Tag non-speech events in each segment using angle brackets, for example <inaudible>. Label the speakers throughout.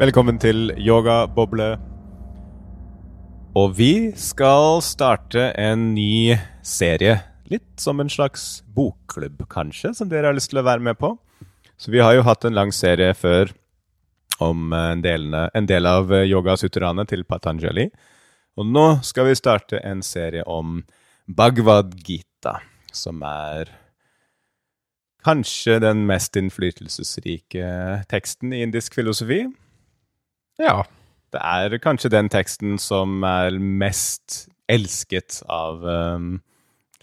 Speaker 1: Velkommen til Yogaboble. Og vi skal starte en ny serie. Litt som en slags bokklubb, kanskje, som dere har lyst til å være med på. Så vi har jo hatt en lang serie før om en, delene, en del av yogasuteraene til Patanjali. Og nå skal vi starte en serie om Bhagavad Gita, som er kanskje den mest innflytelsesrike teksten i indisk filosofi.
Speaker 2: Ja.
Speaker 1: Det er kanskje den teksten som er mest elsket av um,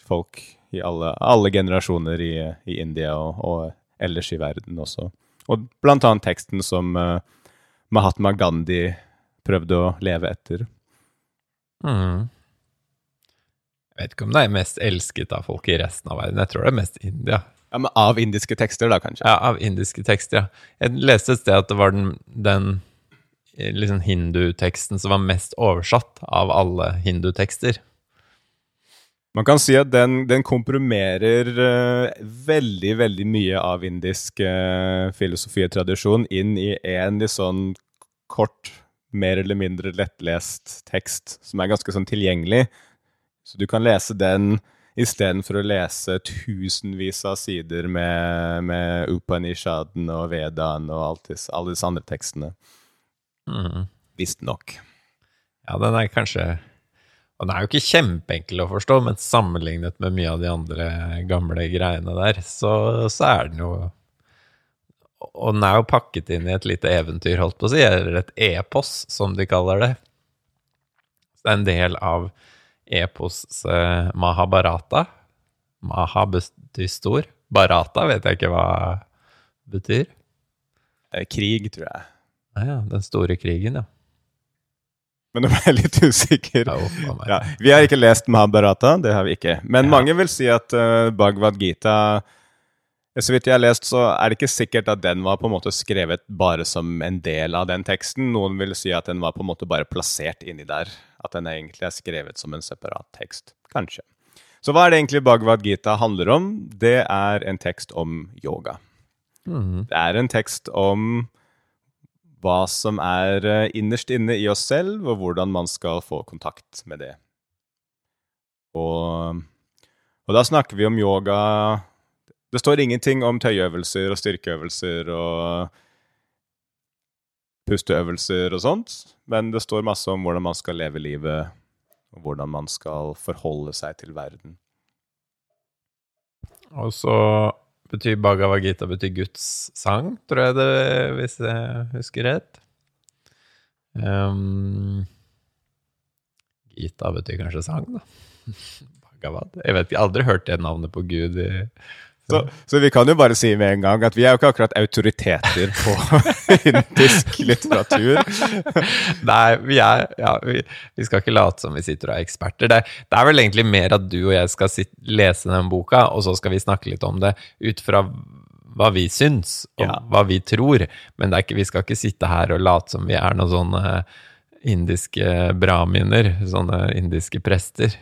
Speaker 1: folk i alle, alle generasjoner i, i India og, og, ellers i verden også. Og blant annet teksten som uh, Mahatma Gandhi prøvde å leve etter.
Speaker 2: Mm. Jeg vet ikke om det er mest elsket av folk i resten av verden. Jeg tror det er mest India.
Speaker 1: Ja, men Av indiske tekster, da, kanskje?
Speaker 2: Ja, av indiske tekster, ja. Jeg leste et sted at det var den, den liksom hinduteksten som var mest oversatt av alle hindutekster.
Speaker 1: Man kan si at den, den komprimerer uh, veldig, veldig mye av indisk uh, filosofitradisjon inn i en sånn kort, mer eller mindre lettlest tekst som er ganske sånn tilgjengelig. Så du kan lese den istedenfor å lese tusenvis av sider med, med Upanishaden og Vedaen og alt alle disse andre tekstene.
Speaker 2: Mm.
Speaker 1: Visstnok.
Speaker 2: Ja, den er kanskje Og den er jo ikke kjempeenkel å forstå, men sammenlignet med mye av de andre gamle greiene der, så, så er den jo Og den er jo pakket inn i et lite eventyr, holdt på å si, eller et epos, som de kaller det. Så det er en del av epos eh, Mahabharata. Maha betyr stor. Barata vet jeg ikke hva betyr.
Speaker 1: Eh, krig, tror jeg.
Speaker 2: Ja, ja, den store krigen, ja.
Speaker 1: Men nå er jeg litt usikker.
Speaker 2: Ja,
Speaker 1: vi har ikke lest Mahabharata, det har vi ikke. Men mange vil si at uh, Bhagavad Gita eh, Så vidt jeg har lest, så er det ikke sikkert at den var på en måte skrevet bare som en del av den teksten. Noen vil si at den var på en måte bare plassert inni der. At den egentlig er skrevet som en separat tekst. Kanskje. Så hva er det egentlig Bhagavad Gita handler om? Det er en tekst om yoga.
Speaker 2: Mhm.
Speaker 1: Det er en tekst om hva som er eh, innerst inne i oss selv, og hvordan man skal få kontakt med det. Og, og da snakker vi om yoga Det står ingenting om tøyøvelser og styrkeøvelser og pusteøvelser og sånt, men det står masse om hvordan man skal leve livet, og hvordan man skal forholde seg til verden.
Speaker 2: Og så betyr Bhagavad Gita betyr Guds sang, tror jeg det, hvis jeg husker rett. Um, Gita betyr kanskje sang, da. <laughs> Bhagavad. Jeg vet ikke, aldri hørt det navnet på Gud i
Speaker 1: Så, så vi kan jo bare si med en gang at vi er jo ikke akkurat autoriteter på <laughs> indisk litteratur.
Speaker 2: Nei, vi er ja, vi, vi skal ikke late som vi sitter og er eksperter. Det, det er vel egentlig mer at du og jeg skal sit, lese den boka, og så skal vi snakke litt om det ut fra hva vi syns, og
Speaker 1: Ja.
Speaker 2: hva vi tror. Men det ikke, vi skal ikke sitte her og late som vi er noen sånne indiske brahminer, sånne indiske prester.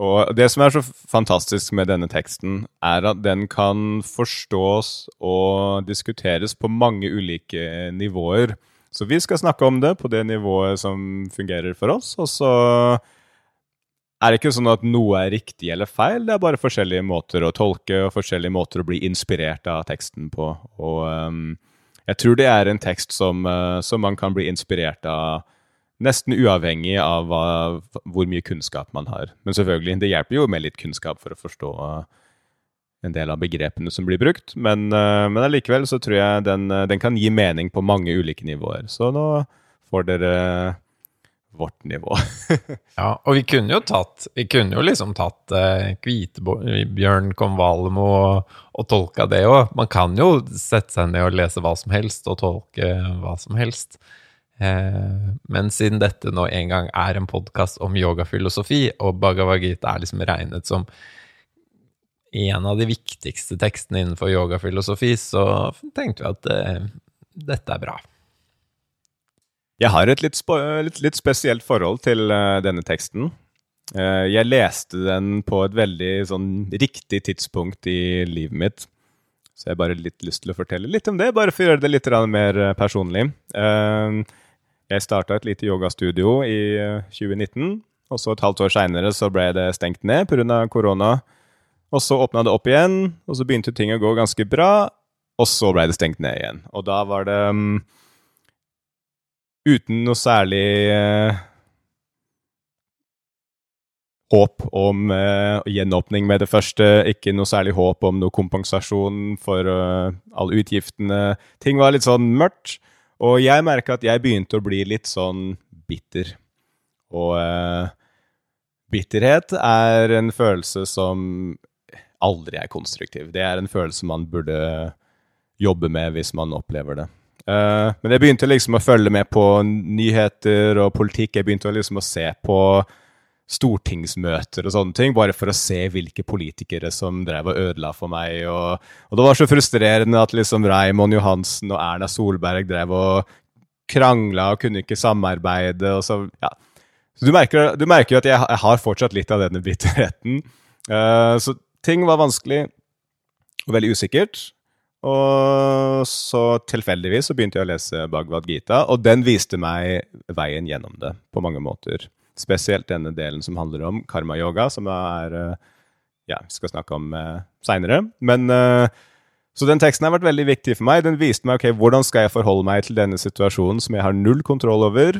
Speaker 1: Og det som er så fantastisk med denne teksten, er at den kan forstås og diskuteres på mange ulike nivåer. Så vi skal snakke om det på det nivået som fungerer for oss. Og så er det ikke sånn at noe er riktig eller feil, det er bare forskjellige måter å tolke og forskjellige måter å bli inspirert av teksten på. Og um, jeg tror det er en tekst som, uh, som man kan bli inspirert av nesten uavhengig av hva, hvor mye kunnskap man har. Men selvfølgelig, det hjelper jo med litt kunnskap for å forstå en del av begrepene som blir brukt. Men, eh, men allikevel så tror jeg den, eh, den kan gi mening på mange ulike nivåer. Så nå får dere vårt nivå. <laughs>
Speaker 2: Ja, og vi kunne jo tatt Vi kunne jo liksom tatt eh, Kvitebjørn Konvalmo og, og tolka det òg. Man kan jo sette seg ned og lese hva som helst og tolke hva som helst. Eh, men siden dette nå en gang er en podkast om yogafilosofi, og Bhagavad Gita er liksom regnet som en av de viktigste tekstene innenfor yogafilosofi, så tenkte vi at eh, dette er bra.
Speaker 1: Jeg har et litt, litt, litt spesielt forhold til uh, denne teksten. Uh, jeg leste den på et veldig sånn riktig tidspunkt i livet mitt. Så jeg har bare litt lyst til å fortelle litt om det, bare for å gjøre det litt mer personlig. Uh, jeg starta et lite yogastudio i 2019, og så et halvt år seinere så ble det stengt ned pga. korona. Og så åpna det opp igjen, og så begynte ting å gå ganske bra. Og så ble det stengt ned igjen. Og da var det um, uten noe særlig uh, håp om uh, gjenåpning med det første. Ikke noe særlig håp om noe kompensasjon for uh, alle utgiftene. Ting var litt sånn mørkt. Og jeg merka at jeg begynte å bli litt sånn bitter. Og uh, bitterhet er en følelse som aldri er konstruktiv. Det er en følelse man burde jobbe med hvis man opplever det. Uh, men jeg begynte liksom å følge med på nyheter og politikk. Jeg begynte liksom å se på stortingsmøter og sånne ting, bare for å se hvilke politikere som drev og ødela for meg. Og, og det var så frustrerende at liksom Raymond Johansen og Erna Solberg drev og krangla og kunne ikke samarbeide. og så, ja. Så du merker, jo at jeg, jeg, har fortsatt litt av denne bitterheten. Uh, så ting var vanskelig og veldig usikkert. Og så tilfeldigvis så begynte jeg å lese Bhagavad Gita, og den viste meg veien gjennom det på mange måter. Spesielt denne delen som handler om karma-yoga, som er eh, ja, vi skal snakke om uh, seinere. Men uh, Så den teksten har vært veldig viktig for meg. Den viste meg ok, hvordan skal jeg forholde meg til denne situasjonen som jeg har null kontroll over.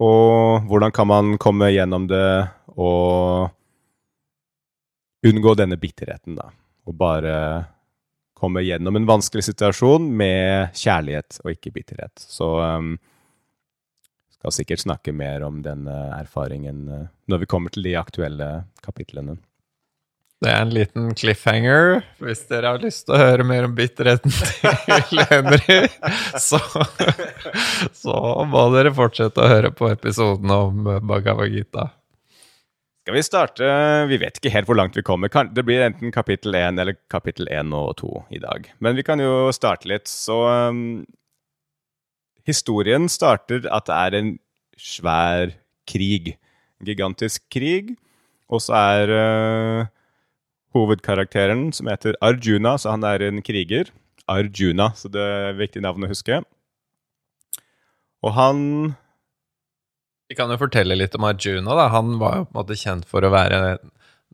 Speaker 1: Og hvordan kan man komme gjennom det og unngå denne bitterheten, da. Og bare komme gjennom en vanskelig situasjon med kjærlighet og ikke bitterhet. Så um, skal sikkert snakke mer om den erfaringen uh, når vi kommer til de aktuelle kapitlene.
Speaker 2: Det er en liten cliffhanger. Hvis dere har lyst til å høre mer om bitterheten til <laughs> Henry, så, så må dere fortsette å høre på episoden om Bhagavad Gita.
Speaker 1: Skal vi starte Vi vet ikke helt hvor langt vi kommer. Det blir enten kapittel 1 eller kapittel 1 og 2 i dag. Men vi kan jo starte litt. Så um, Historien starter at det er en svær krig. En gigantisk krig. Og så er uh, hovedkarakteren, som heter Arjuna, så han er en kriger. Arjuna, så det er et viktig navn å huske. Og han
Speaker 2: vi kan jo fortelle litt om Arjuna. da. Han var jo på en måte kjent for å være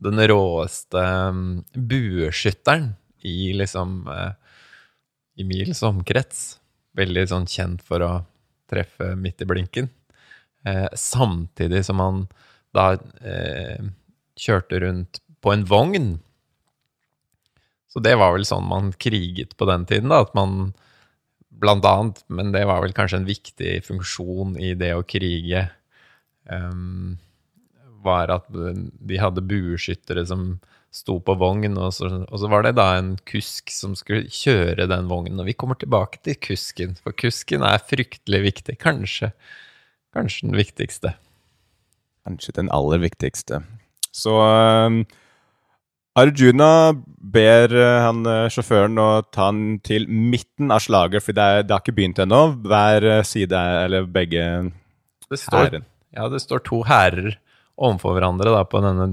Speaker 2: den råeste mm, bueskytteren i liksom eh, i mils omkrets. Veldig sånn kjent for å treffe midt i blinken. Eh, samtidig som han da eh, kjørte rundt på en vogn. Så det var vel sånn man kriget på den tiden, da. At man blant annet, men det var vel kanskje en viktig funksjon i det å krige um, var at de hadde bueskyttere som sto på vogn, og så, og så, var det da en kusk som skulle kjøre den vognen. Og vi kommer tilbake til kusken, for kusken er fryktelig viktig. Kanskje, kanskje den viktigste.
Speaker 1: Kanskje den aller viktigste. Så um, Arjuna ber uh, han uh, sjåføren å ta han til midten av slaget, for det, er, det har ikke begynt ennå. Hver uh, side, eller begge
Speaker 2: hæren. Ja, det står to hærer overfor hverandre da, på denne,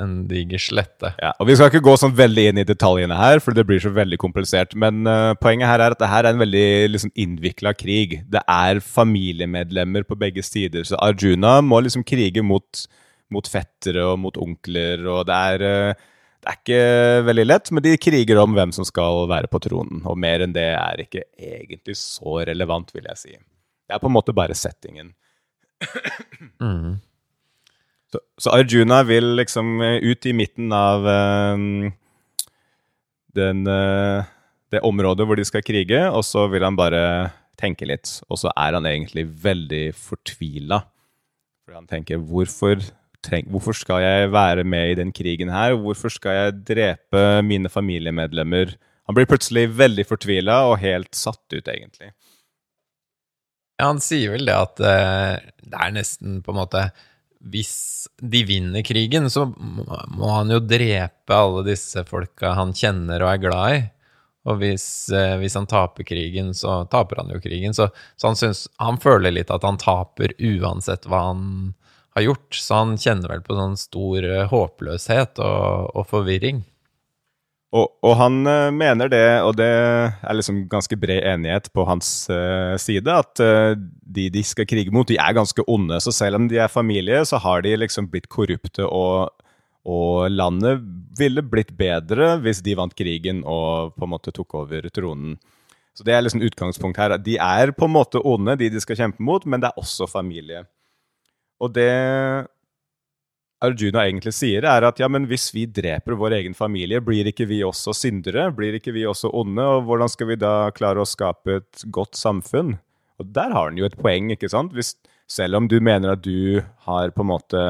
Speaker 2: en diger slette.
Speaker 1: Ja, og Vi skal ikke gå sånn veldig inn i detaljene her, for det blir så veldig komplisert. Men uh, poenget her er at det her er en veldig liksom, innvikla krig. Det er familiemedlemmer på begge sider. Så Arjuna må liksom krige mot, mot fettere og mot onkler, og det er uh, det er ikke veldig lett, men de kriger om hvem som skal være på tronen. Og mer enn det er ikke egentlig så relevant, vil jeg si. Det er på en måte bare settingen. Mm. Så, så, Arjuna vil liksom eh, ut i midten av um, den, uh, det området hvor de skal krige, og så vil han bare tenke litt. Og så er han egentlig veldig fortvila. For han tenker hvorfor, treng, hvorfor skal jeg være med i den krigen her? Hvorfor skal jeg drepe mine familiemedlemmer? Han blir plutselig veldig fortvila og helt satt ut, egentlig.
Speaker 2: Ja, han sier vel det at uh, det er nesten på en måte Hvis de vinner krigen, så må han jo drepe alle disse folka han kjenner og er glad i. Og hvis, uh, hvis han taper krigen, så taper han jo krigen. Så, så han, synes, han føler litt at han taper uansett hva han har gjort. Så han kjenner vel på sånn stor uh, håpløshet og, og forvirring.
Speaker 1: Og, og, han uh, mener det, og det er liksom ganske bred enighet på hans uh, side, at uh, de de skal krige mot, de er ganske onde. Så selv om de er familie, så har de liksom blitt korrupte, og, og landet ville blitt bedre hvis de vant krigen og på en måte tok over tronen. Så det er liksom utgangspunkt her. De er på en måte onde, de de skal kjempe mot, men det er også familie. Og det Arjuna egentlig sier, er at ja, men hvis vi dreper vår egen familie, blir ikke vi også syndere? Blir ikke vi også onde? Og hvordan skal vi da klare å skape et godt samfunn? Og der har han jo et poeng, ikke sant? Hvis, selv om du mener at du har på en måte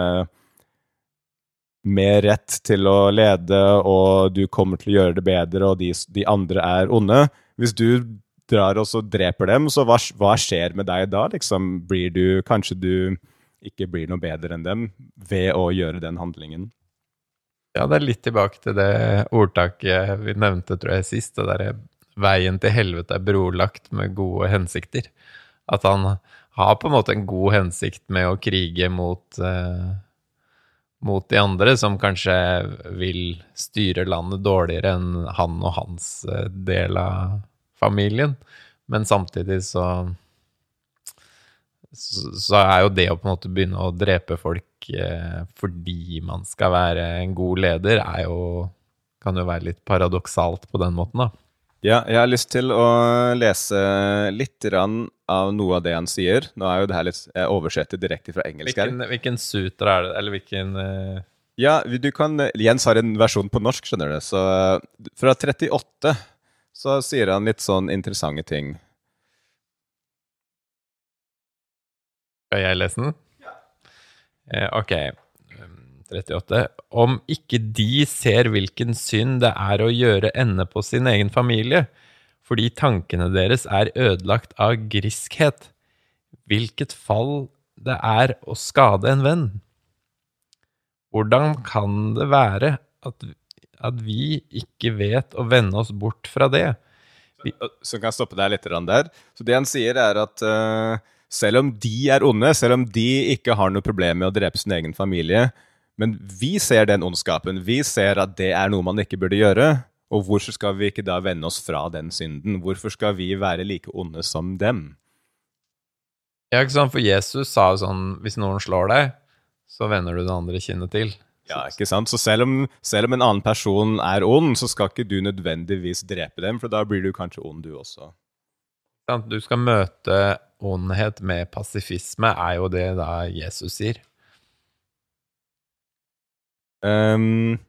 Speaker 1: mer rett til å lede, og du kommer til å gjøre det bedre, og de, de andre er onde Hvis du drar og så dreper dem, så hva, hva skjer med deg da? Liksom, blir du Kanskje du ikke blir noe bedre enn dem ved å gjøre den handlingen.
Speaker 2: Ja, det er litt tilbake til det ordtaket vi nevnte, tror jeg, sist. Det derre 'veien til helvete er brolagt med gode hensikter'. At han har på en måte en god hensikt med å krige mot, eh, mot de andre, som kanskje vil styre landet dårligere enn han og hans eh, del av familien. Men samtidig så så, så, er jo det å på en måte begynne å drepe folk eh, fordi man skal være en god leder, er jo kan jo være litt paradoksalt på den måten, da.
Speaker 1: Ja, jeg har lyst til å lese litt av noe av det han sier. Nå er jo det her litt Jeg oversetter direkte fra engelsk
Speaker 2: hvilken, her. Hvilken suter er det, eller hvilken uh...
Speaker 1: Ja, du kan Jens har en versjon på norsk, skjønner du. Så fra 38 så sier han litt sånn interessante ting.
Speaker 2: Skal jeg lese den? Ja. Eh, ok. 38. Om ikke de ser hvilken synd det er å gjøre ende på sin egen familie, fordi tankene deres er ødelagt av griskhet, hvilket fall det er å skade en venn. Hvordan kan det være at, at vi ikke vet å vende oss bort fra det?
Speaker 1: Vi så kan jeg stoppe deg litt der. Så det han sier, er at uh selv om de er onde, selv om de ikke har noe problem med å drepe sin egen familie. Men vi ser den ondskapen. Vi ser at det er noe man ikke burde gjøre. Og hvorfor skal vi ikke da vende oss fra den synden? Hvorfor skal vi være like onde som dem?
Speaker 2: Ja, ikke sant? For Jesus sa jo sånn Hvis noen slår deg, så vender du det andre kinnet til.
Speaker 1: Ja, ikke sant? Så selv om, selv om en annen person er ond, så skal ikke du nødvendigvis drepe dem, for da blir du kanskje ond, du også.
Speaker 2: Du skal møte ondhet med pasifisme, er jo det da Jesus sier.
Speaker 1: Um,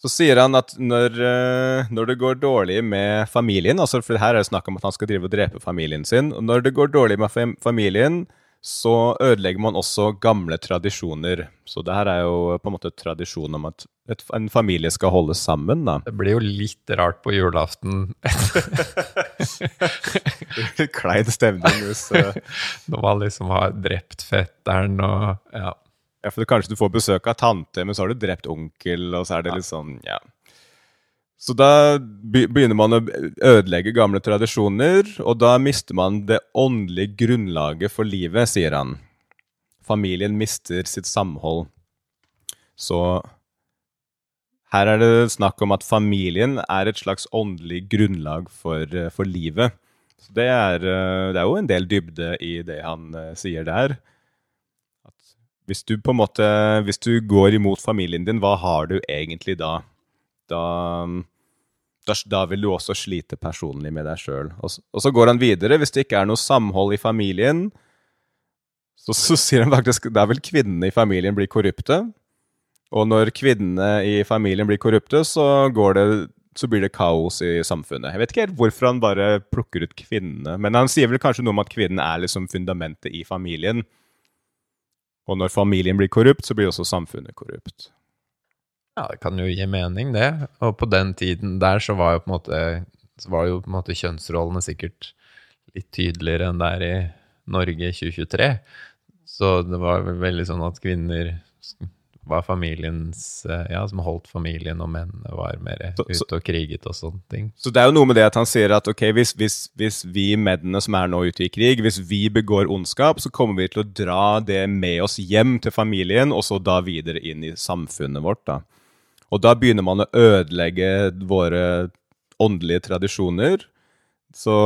Speaker 1: så sier han at når, eh, når, det går dårlig med familien altså For her er det snakk om at han skal drive og drepe familien sin. og Når det går dårlig med familien, så ødelegger man også gamle tradisjoner. Så det her er jo på en måte tradisjon om at et, en familie skal holde sammen, da.
Speaker 2: Det blir jo litt rart på julaften. <laughs>
Speaker 1: Klein stemning hvis uh...
Speaker 2: Når man liksom har drept fetteren og ja.
Speaker 1: Ja, for kanskje du får besøk av tante, men så har du drept onkel, og så er det litt sånn, ja. Så da begynner man å ødelegge gamle tradisjoner, og da mister man det åndelige grunnlaget for livet, sier han. Familien mister sitt samhold. Så her er det snakk om at familien er et slags åndelig grunnlag for, for livet. Så det er, det er, jo en del dybde i det han uh, sier der. At hvis du på en måte Hvis du går imot familien din, hva har du egentlig da? Da da, da, vil du også slite personlig med deg sjøl. Og, og, så går han videre. Hvis det ikke er noe samhold i familien, så, så sier han faktisk da vil kvinnene i familien bli korrupte. Og når kvinnene i familien blir korrupte, så, det, så, blir det kaos i samfunnet. Jeg vet ikke helt hvorfor han bare plukker ut kvinnene, men han sier vel kanskje noe om at kvinnen er liksom fundamentet i familien. Og når familien blir korrupt, så blir også samfunnet korrupt.
Speaker 2: Ja, det kan jo gi mening, det. Og på den tiden der så var jo på en måte, så var jo på en måte kjønnsrollene sikkert litt tydeligere enn det er i Norge 2023. Så det var veldig sånn at kvinner var familiens Ja, som holdt familien, og mennene var mer ute og kriget og sånne ting.
Speaker 1: Så det er jo noe med det at han sier at ok, hvis, hvis, hvis vi mennene som er nå ute i krig, hvis vi begår ondskap, så kommer vi til å dra det med oss hjem til familien, og så da videre inn i samfunnet vårt, da. Og da begynner man å ødelegge våre åndelige tradisjoner. Så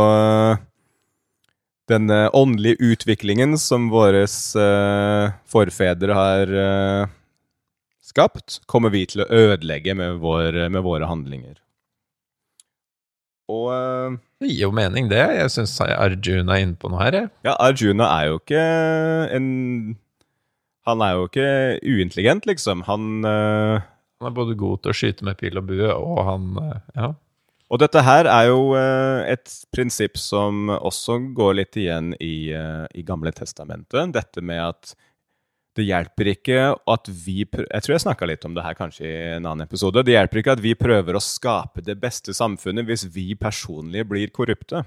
Speaker 1: den eh, åndelige utviklingen som våre eh, forfedre har eh, skapt, kommer vi til å ødelegge med, vår, med våre handlinger. Og
Speaker 2: Det gir jo mening, det. Jeg syns Arjuna er inne på noe her. jeg.
Speaker 1: ja, Arjuna er jo ikke en Han er jo ikke uintelligent, liksom. Han eh,
Speaker 2: Han er både god til å skyte med pil og bue, og han eh, Ja.
Speaker 1: Og dette her er jo eh, et prinsipp som også går litt igjen i, eh, i Gamle testamentet. Dette med at det hjelper ikke at vi Jeg tror jeg snakka litt om det her kanskje i en annen episode. Det hjelper ikke at vi prøver å skape det beste samfunnet hvis vi personlig blir korrupte.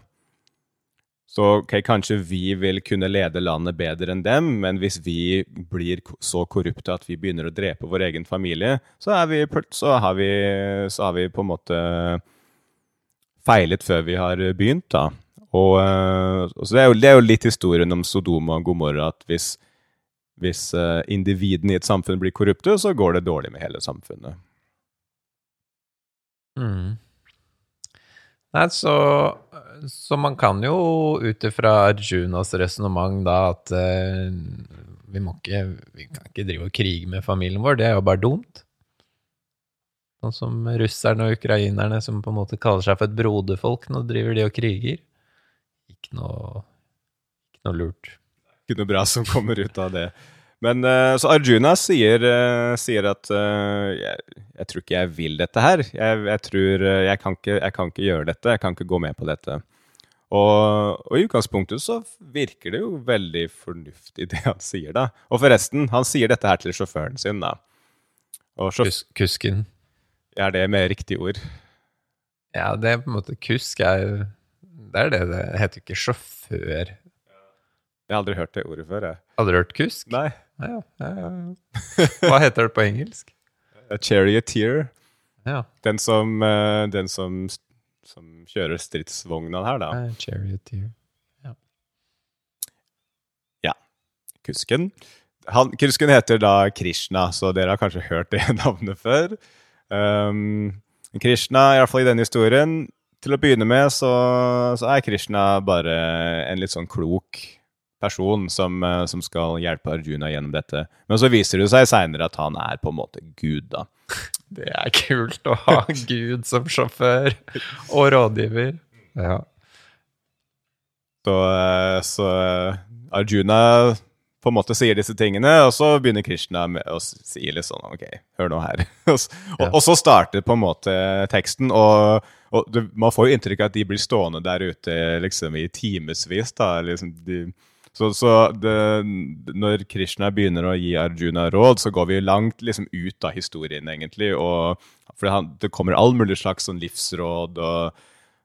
Speaker 1: Så ok, kanskje vi vil kunne lede landet bedre enn dem, men hvis vi blir så korrupte at vi begynner å drepe vår egen familie, så, vi, så, har, vi, så har vi på en måte feilet før vi har begynt, da. Og, eh, og så det, er jo, det er jo litt historien om Sodoma og Gomorra, at hvis, hvis eh, individene i et samfunn blir korrupte, så går det dårlig med hele samfunnet.
Speaker 2: Mm. Nei, så, så man kan jo ut ifra Arjunas resonnement da at eh, vi må ikke Vi kan ikke drive og krige med familien vår, det er jo bare dumt. Sånn som russerne og ukrainerne som på en måte kaller seg for et broderfolk. Nå driver de og kriger. Ikke noe, ikke noe lurt.
Speaker 1: Ikke noe bra som kommer ut av det. Men eh, Så Arjuna sier, eh, sier at eh, jeg, jeg tror ikke jeg vil dette her. Jeg, jeg tror jeg kan, ikke, jeg kan ikke gjøre dette. Jeg kan ikke gå med på dette. Og, og i utgangspunktet så virker det jo veldig fornuftig, det han sier, da. Og forresten, han sier dette her til sjåføren sin, da.
Speaker 2: Kus, kusken
Speaker 1: er det med riktig ord?
Speaker 2: Ja, det er på en måte Kusk er Det er det det heter ikke sjåfør.
Speaker 1: Jeg har aldri hørt det ordet før, jeg.
Speaker 2: Du hørt kusk?
Speaker 1: Nei.
Speaker 2: Ja, ja, ja, ja. Hva heter det på engelsk?
Speaker 1: A charioteer.
Speaker 2: Ja,
Speaker 1: Den som, eh, den som, som kjører stridsvogna her, da.
Speaker 2: charioteer.
Speaker 1: Kusken. Han, kusken heter da Krishna, så dere har kanskje hørt det <laughs> navnet før. Um, Krishna, i hvert fall i denne historien, til å begynne med så, så er Krishna bare en litt sånn klok person som, eh, som skal hjelpe Arjuna gjennom dette. Men så viser det seg seinere at han er på en måte Gud, da. <laughs>
Speaker 2: Det er kult å ha <laughs> Gud som sjåfør og rådgiver. Ja.
Speaker 1: Så, eh, så eh, Arjuna på en måte sier disse tingene, og så begynner Krishna med å si litt sånn OK, hør nå her. <laughs> og,
Speaker 2: Ja.
Speaker 1: og så starter på en måte teksten, og, og man får jo inntrykk av at de blir stående der ute liksom i timevis. liksom de, så, så det, når Krishna begynner å gi Arjuna råd, så går vi langt liksom ut av historien, egentlig. og For han, det kommer all mulig slags sånn livsråd. og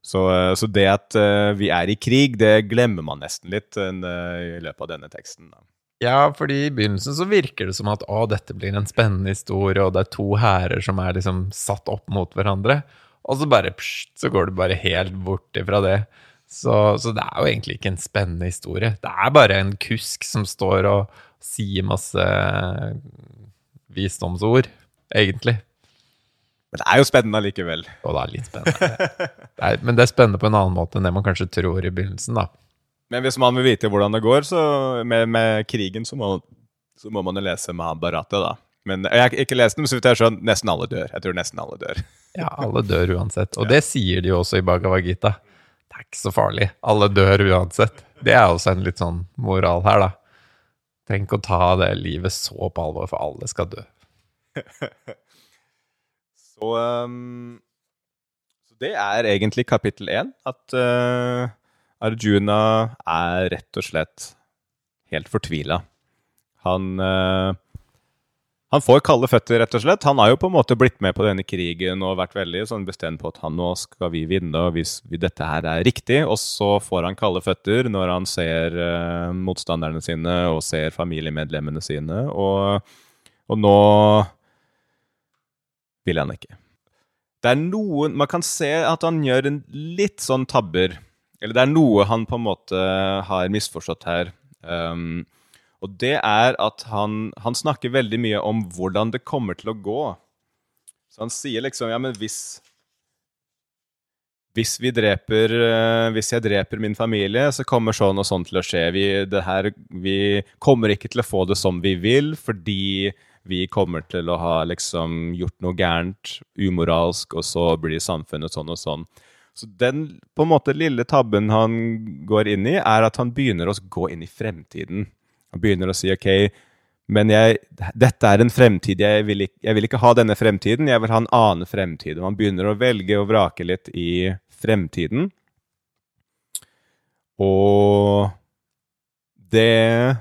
Speaker 1: så, så det at uh, vi er i krig, det glemmer man nesten litt uh, i løpet av denne teksten. Da.
Speaker 2: ja, fordi i begynnelsen så virker det som at å, dette blir en spennende historie, og det er to hærer som er liksom satt opp mot hverandre. Og så bare pst, så går det bare helt bort ifra det. Så, så det er jo egentlig ikke en spennende historie. Det er bare en kusk som står og sier masse visdomsord, egentlig.
Speaker 1: Men det er jo spennende likevel.
Speaker 2: Og det er litt spennende. Det er, men det er spennende på en annen måte enn det man kanskje tror i begynnelsen, da.
Speaker 1: Men hvis man vil vite hvordan det går så med, med krigen, så må, så må man jo lese Mahabharata, da. Men jeg har ikke lest den, så vidt jeg skjønt, nesten alle dør. Jeg tror nesten alle dør.
Speaker 2: Ja, alle dør uansett. Og det sier de jo også i Bhagavad Gita. Det er ikke så farlig. Alle dør uansett. Det er også en litt sånn moral her, da. Trenger ikke å ta det livet så på alvor, for alle skal dø. <laughs>
Speaker 1: Så, um, det er egentlig kapittel én. At uh, Arjuna er rett og slett helt fortvila. Han eh, han får kalde føtter, rett og slett. Han har jo på en måte blitt med på denne krigen og vært veldig sånn bestemt på at han nå skal vi vinne, hvis vi, dette her er riktig. Og så får han kalde føtter når han ser uh, motstanderne sine og ser familiemedlemmene sine. Og, og nå vil han ikke. Det er noen Man kan se at han gjør en litt sånn tabber. Eller det er noe han på en måte har misforstått her. Um, og det er at han, han snakker veldig mye om hvordan det kommer til å gå. Så han sier liksom Ja, men hvis hvis, vi dreper, eh, hvis jeg dreper min familie, så kommer sånn og sånn til å skje. Vi, her, vi, kommer ikke til å få det som vi vil, fordi vi kommer til å ha liksom gjort noe gærent, umoralsk, og så blir samfunnet sånn og sånn. Så den på en måte lille tabben han går inn i, er at han begynner å gå inn i fremtiden. Han begynner å si OK, men jeg, dette er en fremtid. Jeg vil, ikke, jeg vil, ikke, ha denne fremtiden, jeg vil ha en annen fremtid. Man begynner å velge og vrake litt i fremtiden. Og det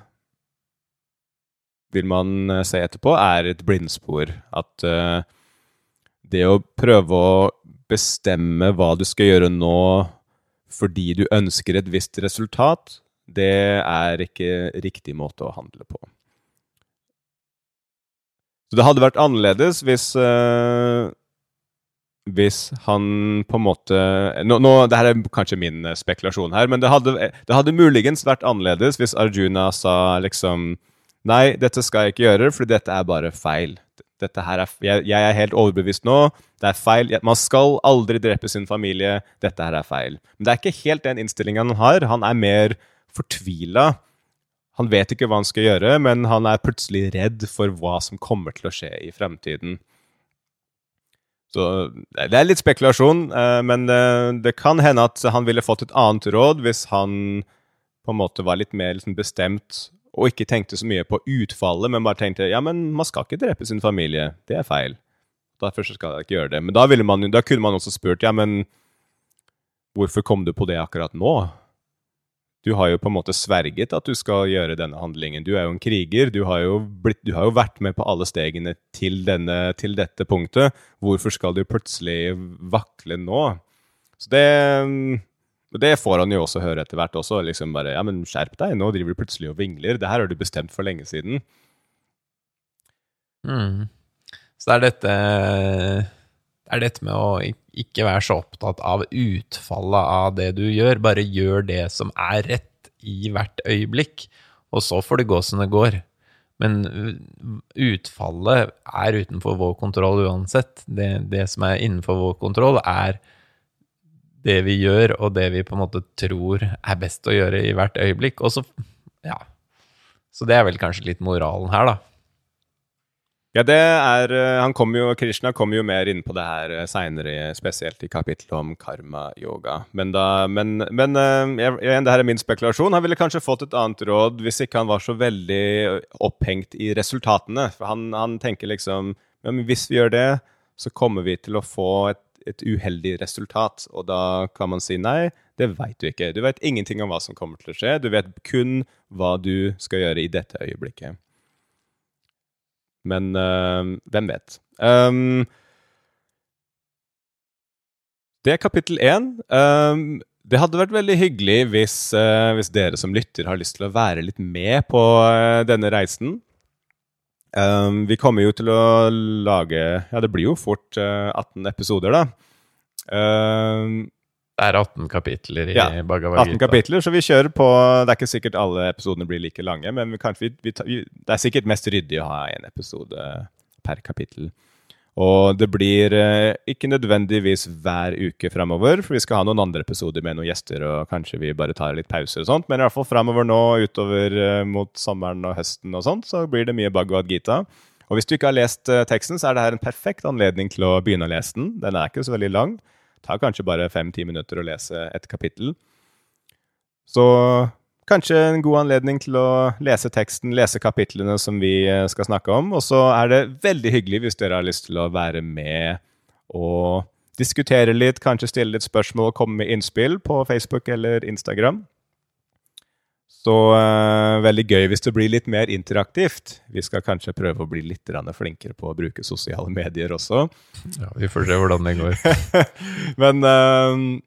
Speaker 1: vil man eh, se etterpå, er et blindspor. At uh, det å prøve å bestemme hva du skal gjøre nå fordi du ønsker et visst resultat, det er ikke riktig måte å handle på. Så det hadde vært annerledes hvis uh, hvis han på en måte nå, nå, Det her er kanskje min uh, spekulasjon her, men det hadde, det hadde, muligens vært annerledes hvis Arjuna sa liksom Nei, dette skal jeg ikke gjøre, for dette er bare feil. Dette her er, jeg, jeg er helt overbevist nå. Det er feil. Man skal aldri drepe sin familie. Dette her er feil. Men det er ikke helt den innstillinga han har. Han er mer fortvila han vet ikke hva han skal gjøre, men han er plutselig redd for hva som kommer til å skje i fremtiden. Så det er litt spekulasjon, eh, men det, det kan hende at han ville fått et annet råd hvis han på en måte var litt mer liksom bestemt og ikke tenkte så mye på utfallet, men bare tenkte ja, men man skal ikke drepe sin familie. Det er feil. Derfor skal jeg ikke gjøre det. Men da, man, da kunne man også spurt ja, men hvorfor kom du på det akkurat nå? Du har jo på en måte sverget at du skal gjøre denne handlingen. Du er jo en kriger. Du har jo, blitt, du har jo vært med på alle stegene til, denne, til, dette punktet. Hvorfor skal du plutselig vakle nå? Så det, det får han jo også høre etter hvert også. liksom bare, ja, men Skjerp deg, nå driver du plutselig og vingler. Det her har du bestemt for lenge siden.
Speaker 2: Mm. Så det er dette Det er dette med å ikke vær så opptatt av utfallet av det du gjør. Bare gjør det som er rett i hvert øyeblikk, og så får det gå som det går. Men utfallet er utenfor vår kontroll uansett. Det, det, som er innenfor vår kontroll, er det vi gjør, og det vi på en måte tror er best å gjøre i hvert øyeblikk. Og så, ja. Så det er vel kanskje litt moralen her, da.
Speaker 1: Ja, det er eh, han kom jo, Krishna kommer jo mer inn på det her eh, seinere, spesielt i kapittelet om karma-yoga. Men, da, men, men jeg, igjen, det her er min spekulasjon. Han ville kanskje fått et annet råd hvis ikke han var så veldig opphengt i resultatene. For han, han tenker liksom ja, hvis vi gjør det, så kommer vi til å få et, et uheldig resultat. Og da kan man si nei, det veit du ikke. Du vet ingenting om hva som kommer til å skje. Du vet kun hva du skal gjøre i dette øyeblikket. Men uh, hvem vet? Um, det er kapittel én. Um, det hadde vært veldig hyggelig hvis, uh, hvis, dere som lytter har lyst til å være litt med på uh, denne reisen. Um, vi kommer jo til å lage Ja, det blir jo fort 18 episoder, da. Um,
Speaker 2: det er 18 kapitler i ja, Bhagavad
Speaker 1: Gita. 18 kapitler, så vi kjører på Det er ikke sikkert alle episodene blir like lange, men vi, vi, vi, det er sikkert mest ryddig å ha én episode per kapittel. Og det blir eh, ikke nødvendigvis hver uke framover, for vi skal ha noen andre episoder med noen gjester, og kanskje vi bare tar litt pauser og sånt, men i hvert fall framover nå utover eh, mot sommeren og høsten og sånt, så blir det mye Bhagavad Gita. Og hvis du ikke har lest eh, teksten, så er det her en perfekt anledning til å begynne å lese den. Den er ikke så veldig lang tar kanskje bare fem-ti minutter å lese et kapittel. Så kanskje en god anledning til å lese teksten, lese kapitlene som vi eh, skal snakke om. Og så er det veldig hyggelig hvis dere har lyst til å være med og diskutere litt, kanskje stille litt spørsmål og komme med innspill på Facebook eller Instagram. Så uh, veldig gøy hvis det blir litt mer interaktivt. Vi skal kanskje prøve å bli litt flinkere på å bruke sosiale medier også.
Speaker 2: Ja, Vi får se hvordan det går. <laughs>
Speaker 1: Men uh,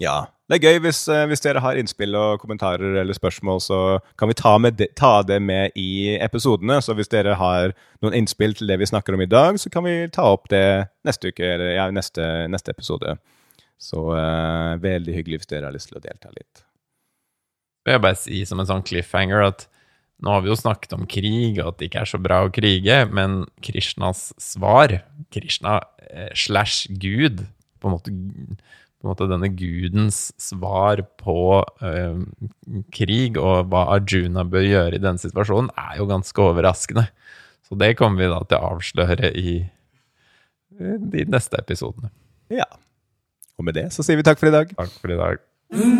Speaker 1: ja. Det er gøy hvis, uh, hvis, dere har innspill og kommentarer eller spørsmål, så kan vi ta, det, ta, det med i episodene. Så hvis dere har noen innspill til det vi snakker om i dag, så kan vi ta opp det neste uke eller ja, neste, neste episode. Så veldig hyggelig hvis dere har lyst til å delta litt
Speaker 2: vil jeg bare si som en sånn cliffhanger at nå har vi jo snakket om krig, og at det ikke er så bra å krige, men Krishnas svar, Krishna eh, slash Gud, på en, måte, på en måte denne gudens svar på eh, krig og hva Arjuna bør gjøre i denne situasjonen, er jo ganske overraskende. Så det kommer vi da til å avsløre i eh, de neste episodene.
Speaker 1: Ja. Og med det så sier vi takk for i dag.
Speaker 2: Takk for i dag.
Speaker 3: Mm-hmm.